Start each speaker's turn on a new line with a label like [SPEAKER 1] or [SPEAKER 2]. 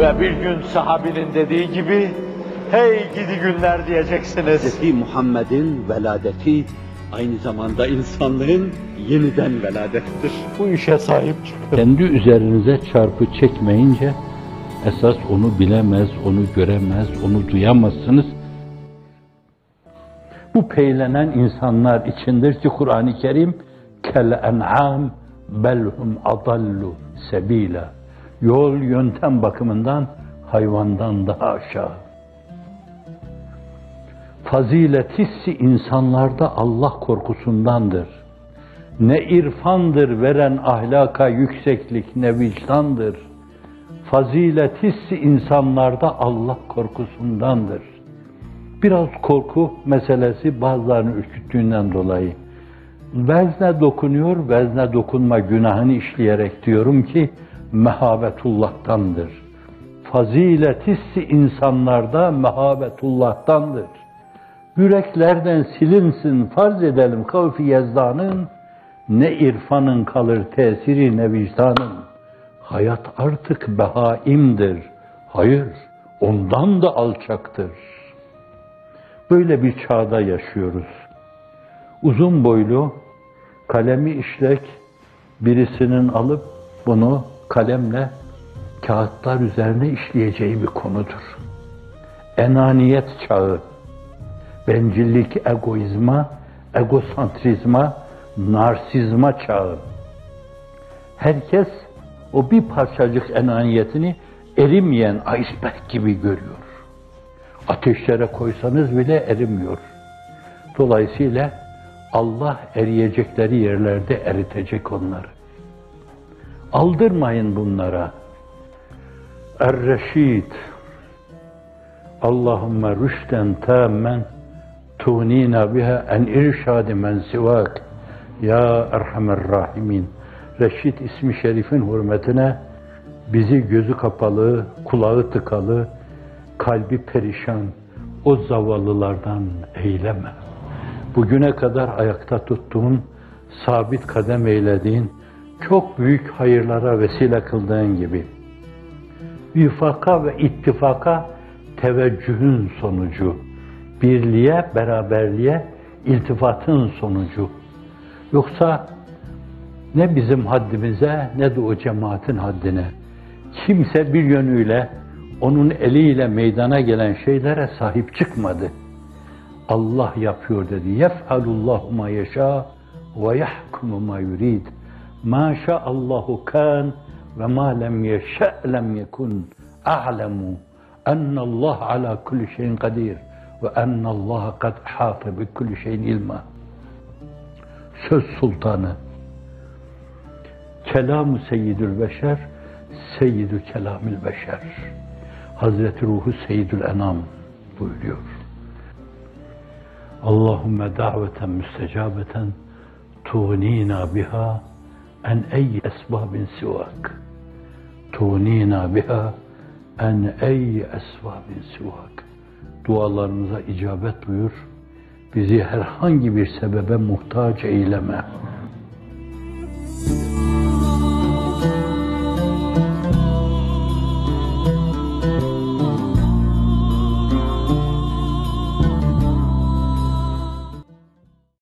[SPEAKER 1] Ve bir gün sahabinin dediği gibi, hey gidi günler diyeceksiniz.
[SPEAKER 2] Hz. Muhammed'in veladeti aynı zamanda insanlığın yeniden veladettir.
[SPEAKER 1] Bu işe sahip çıkın.
[SPEAKER 3] Kendi üzerinize çarpı çekmeyince esas onu bilemez, onu göremez, onu duyamazsınız. Bu peylenen insanlar içindir ki Kur'an-ı Kerim kel en'am belhum adallu sebila. Yol yöntem bakımından hayvandan daha aşağı. Fazilet hissi insanlarda Allah korkusundandır. Ne irfandır veren ahlaka yükseklik, ne vicdandır. Fazilet hissi insanlarda Allah korkusundandır. Biraz korku meselesi bazılarını ürküttüğünden dolayı. Vezne dokunuyor, vezne dokunma günahını işleyerek diyorum ki, mehabetullah'tandır. Fazilet hissi insanlarda mehabetullah'tandır. Yüreklerden silinsin farz edelim kavfi yezdanın, ne irfanın kalır tesiri ne vicdanın. Hayat artık behaimdir. Hayır, ondan da alçaktır. Böyle bir çağda yaşıyoruz. Uzun boylu, kalemi işlek birisinin alıp bunu kalemle kağıtlar üzerine işleyeceği bir konudur. Enaniyet çağı, bencillik, egoizma, egosantrizma, narsizma çağı. Herkes o bir parçacık enaniyetini erimeyen iceberg gibi görüyor. Ateşlere koysanız bile erimiyor. Dolayısıyla Allah eriyecekleri yerlerde eritecek onları. Aldırmayın bunlara. Er-Reşid Allahümme rüşten tâmmen tuğnina biha en irşadi men sivak ya Erhamer Rahimin. Reşit ismi şerifin hürmetine bizi gözü kapalı, kulağı tıkalı, kalbi perişan o zavallılardan eyleme. Bugüne kadar ayakta tuttuğun, sabit kadem eylediğin, çok büyük hayırlara vesile kıldığın gibi. Vifaka ve ittifaka teveccühün sonucu, birliğe, beraberliğe, iltifatın sonucu. Yoksa ne bizim haddimize ne de o cemaatin haddine. Kimse bir yönüyle onun eliyle meydana gelen şeylere sahip çıkmadı. Allah yapıyor dedi. Yef'alullahu ma yeşâ ve yahkumu ma yurid. Ma şa'allahu kan ve ma lem yeşe' lem yekun. A'lemu ennallah ala kulli şeyin kadir ve ennallaha kad hâte bi kulli şeyin ilma. Söz sultanı. Kelamı seyyidül beşer, seyyidü kelamül beşer. Hazreti Ruhu Seyyidül Enam buyuruyor. Allahümme daveten müstecabeten tuğnina biha en ey esbabin sivak. Tuğnina biha en ey esbabin sivak. Dualarımıza icabet buyur. Bizi herhangi bir sebebe muhtaç eyleme.